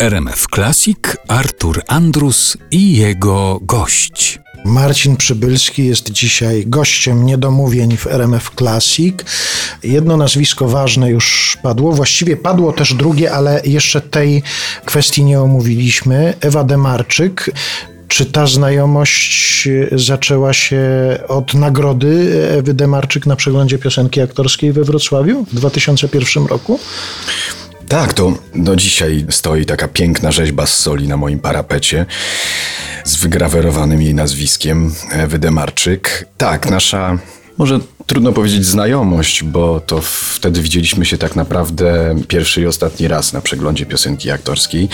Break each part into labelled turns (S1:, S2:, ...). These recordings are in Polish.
S1: RMF Classic Artur Andrus i jego gość.
S2: Marcin Przybylski jest dzisiaj gościem niedomówień w RMF Classic. Jedno nazwisko ważne już padło, właściwie padło też drugie, ale jeszcze tej kwestii nie omówiliśmy. Ewa Demarczyk. Czy ta znajomość zaczęła się od nagrody Ewy Demarczyk na przeglądzie piosenki aktorskiej we Wrocławiu w 2001 roku?
S3: Tak, to do dzisiaj stoi taka piękna rzeźba z soli na moim parapecie z wygrawerowanym jej nazwiskiem Ewy Demarczyk. Tak, nasza może trudno powiedzieć znajomość, bo to wtedy widzieliśmy się tak naprawdę pierwszy i ostatni raz na przeglądzie piosenki aktorskiej.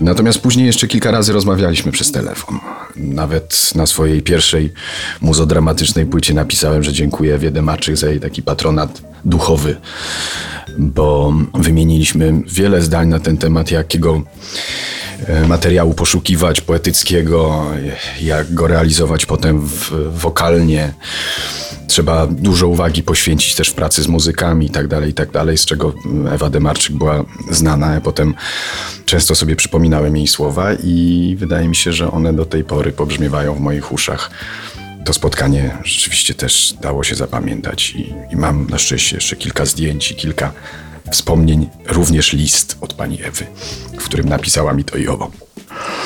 S3: Natomiast później jeszcze kilka razy rozmawialiśmy przez telefon. Nawet na swojej pierwszej muzodramatycznej płycie napisałem, że dziękuję Ewie Demarczyk za jej taki patronat duchowy, bo wymieniliśmy wiele zdań na ten temat, jakiego e, materiału poszukiwać poetyckiego, jak go realizować potem w, wokalnie. Trzeba dużo uwagi poświęcić też w pracy z muzykami i tak dalej, i tak dalej, z czego Ewa Demarczyk była znana. Ja potem często sobie przypominałem jej słowa i wydaje mi się, że one do tej pory pobrzmiewają w moich uszach to spotkanie rzeczywiście też dało się zapamiętać i, i, mam na szczęście jeszcze kilka zdjęć i kilka wspomnień, również list od pani Ewy, w którym napisała mi to i owo.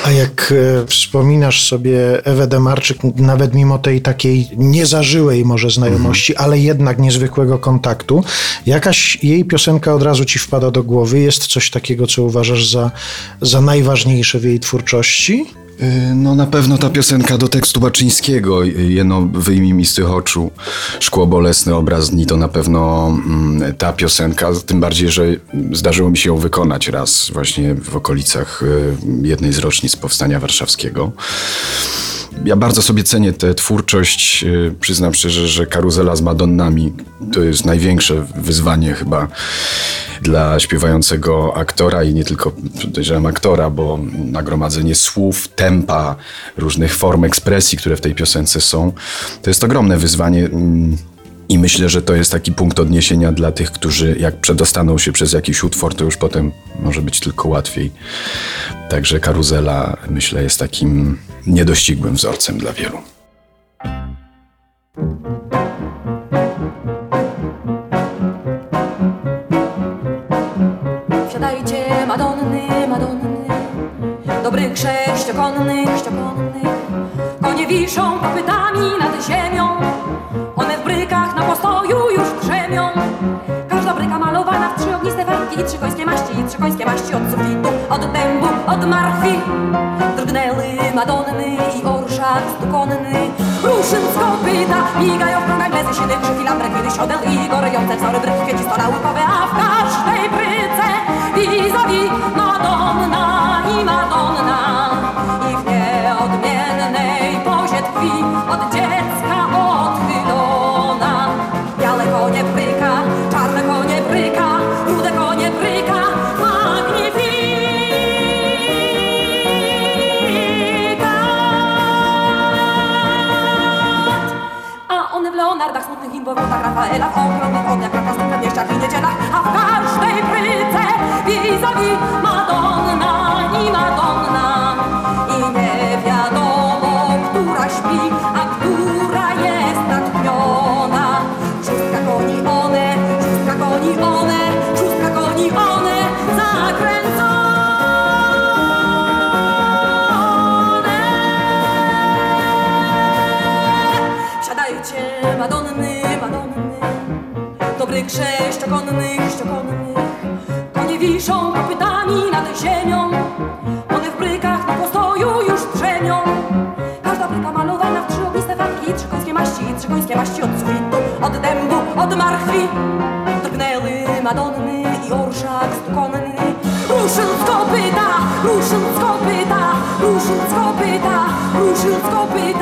S2: A jak e, wspominasz sobie Ewę Demarczyk, nawet mimo tej takiej niezażyłej może znajomości, mhm. ale jednak niezwykłego kontaktu, jakaś jej piosenka od razu ci wpada do głowy? Jest coś takiego, co uważasz za, za najważniejsze w jej twórczości?
S3: Y, no na pewno ta piosenka do tekstu Baczyńskiego, jeno wyjmij mi z tych oczu, szkło bolesne, obraz dni, to na pewno mm, ta piosenka, tym bardziej, że zdarzyło mi się ją wykonać raz właśnie w okolicach y, jednej z rocznic Powstania Warszawskiego. Ja bardzo sobie cenię tę twórczość. Y, przyznam szczerze, że karuzela z Madonnami to jest największe wyzwanie chyba dla śpiewającego aktora i nie tylko podejrzewam aktora, bo nagromadzenie słów, tempa, różnych form ekspresji, które w tej piosence są, to jest ogromne wyzwanie. Mm, I myślę, że to jest taki punkt odniesienia dla tych, którzy jak przedostaną się przez jakiś utwór, to już potem może być tylko łatwiej. Także karuzela, myślę, jest takim niedościgłym wzorcem dla wielu.
S4: Madonny, Madonny, dobrych sześciokonnych, sześciokonnych. Konie wiszą kopytami nad ziemią, one w brykach na postoju już drzemią. Każda bryka malowana w trzy ogniste farbki i trzy końskie maści, i trzy końskie maści od sufitu, od dębu, od marchwi. Drgnęły Madonny i orszak stukonny, ruszyn z kopyta, migają w krągach glezy siedem krzyki, lambrek, siodel i gorejące wzory bryk, kwieci stola łykowe, a w każdej bryce Leonardach, smutnych imbowodach Rafaela, w ogniach, na prostych przedmieściach i niedzielach, Madonny, Madonny, dobrych sześciokonnych, sześciokonnych. Konie wiszą kopytami nad ziemią, Madonny i orszak stukonny. Ruszyn z kopyta, ruszyn z kopyta, ruszyn z kopyta, ruszyn z kopyta.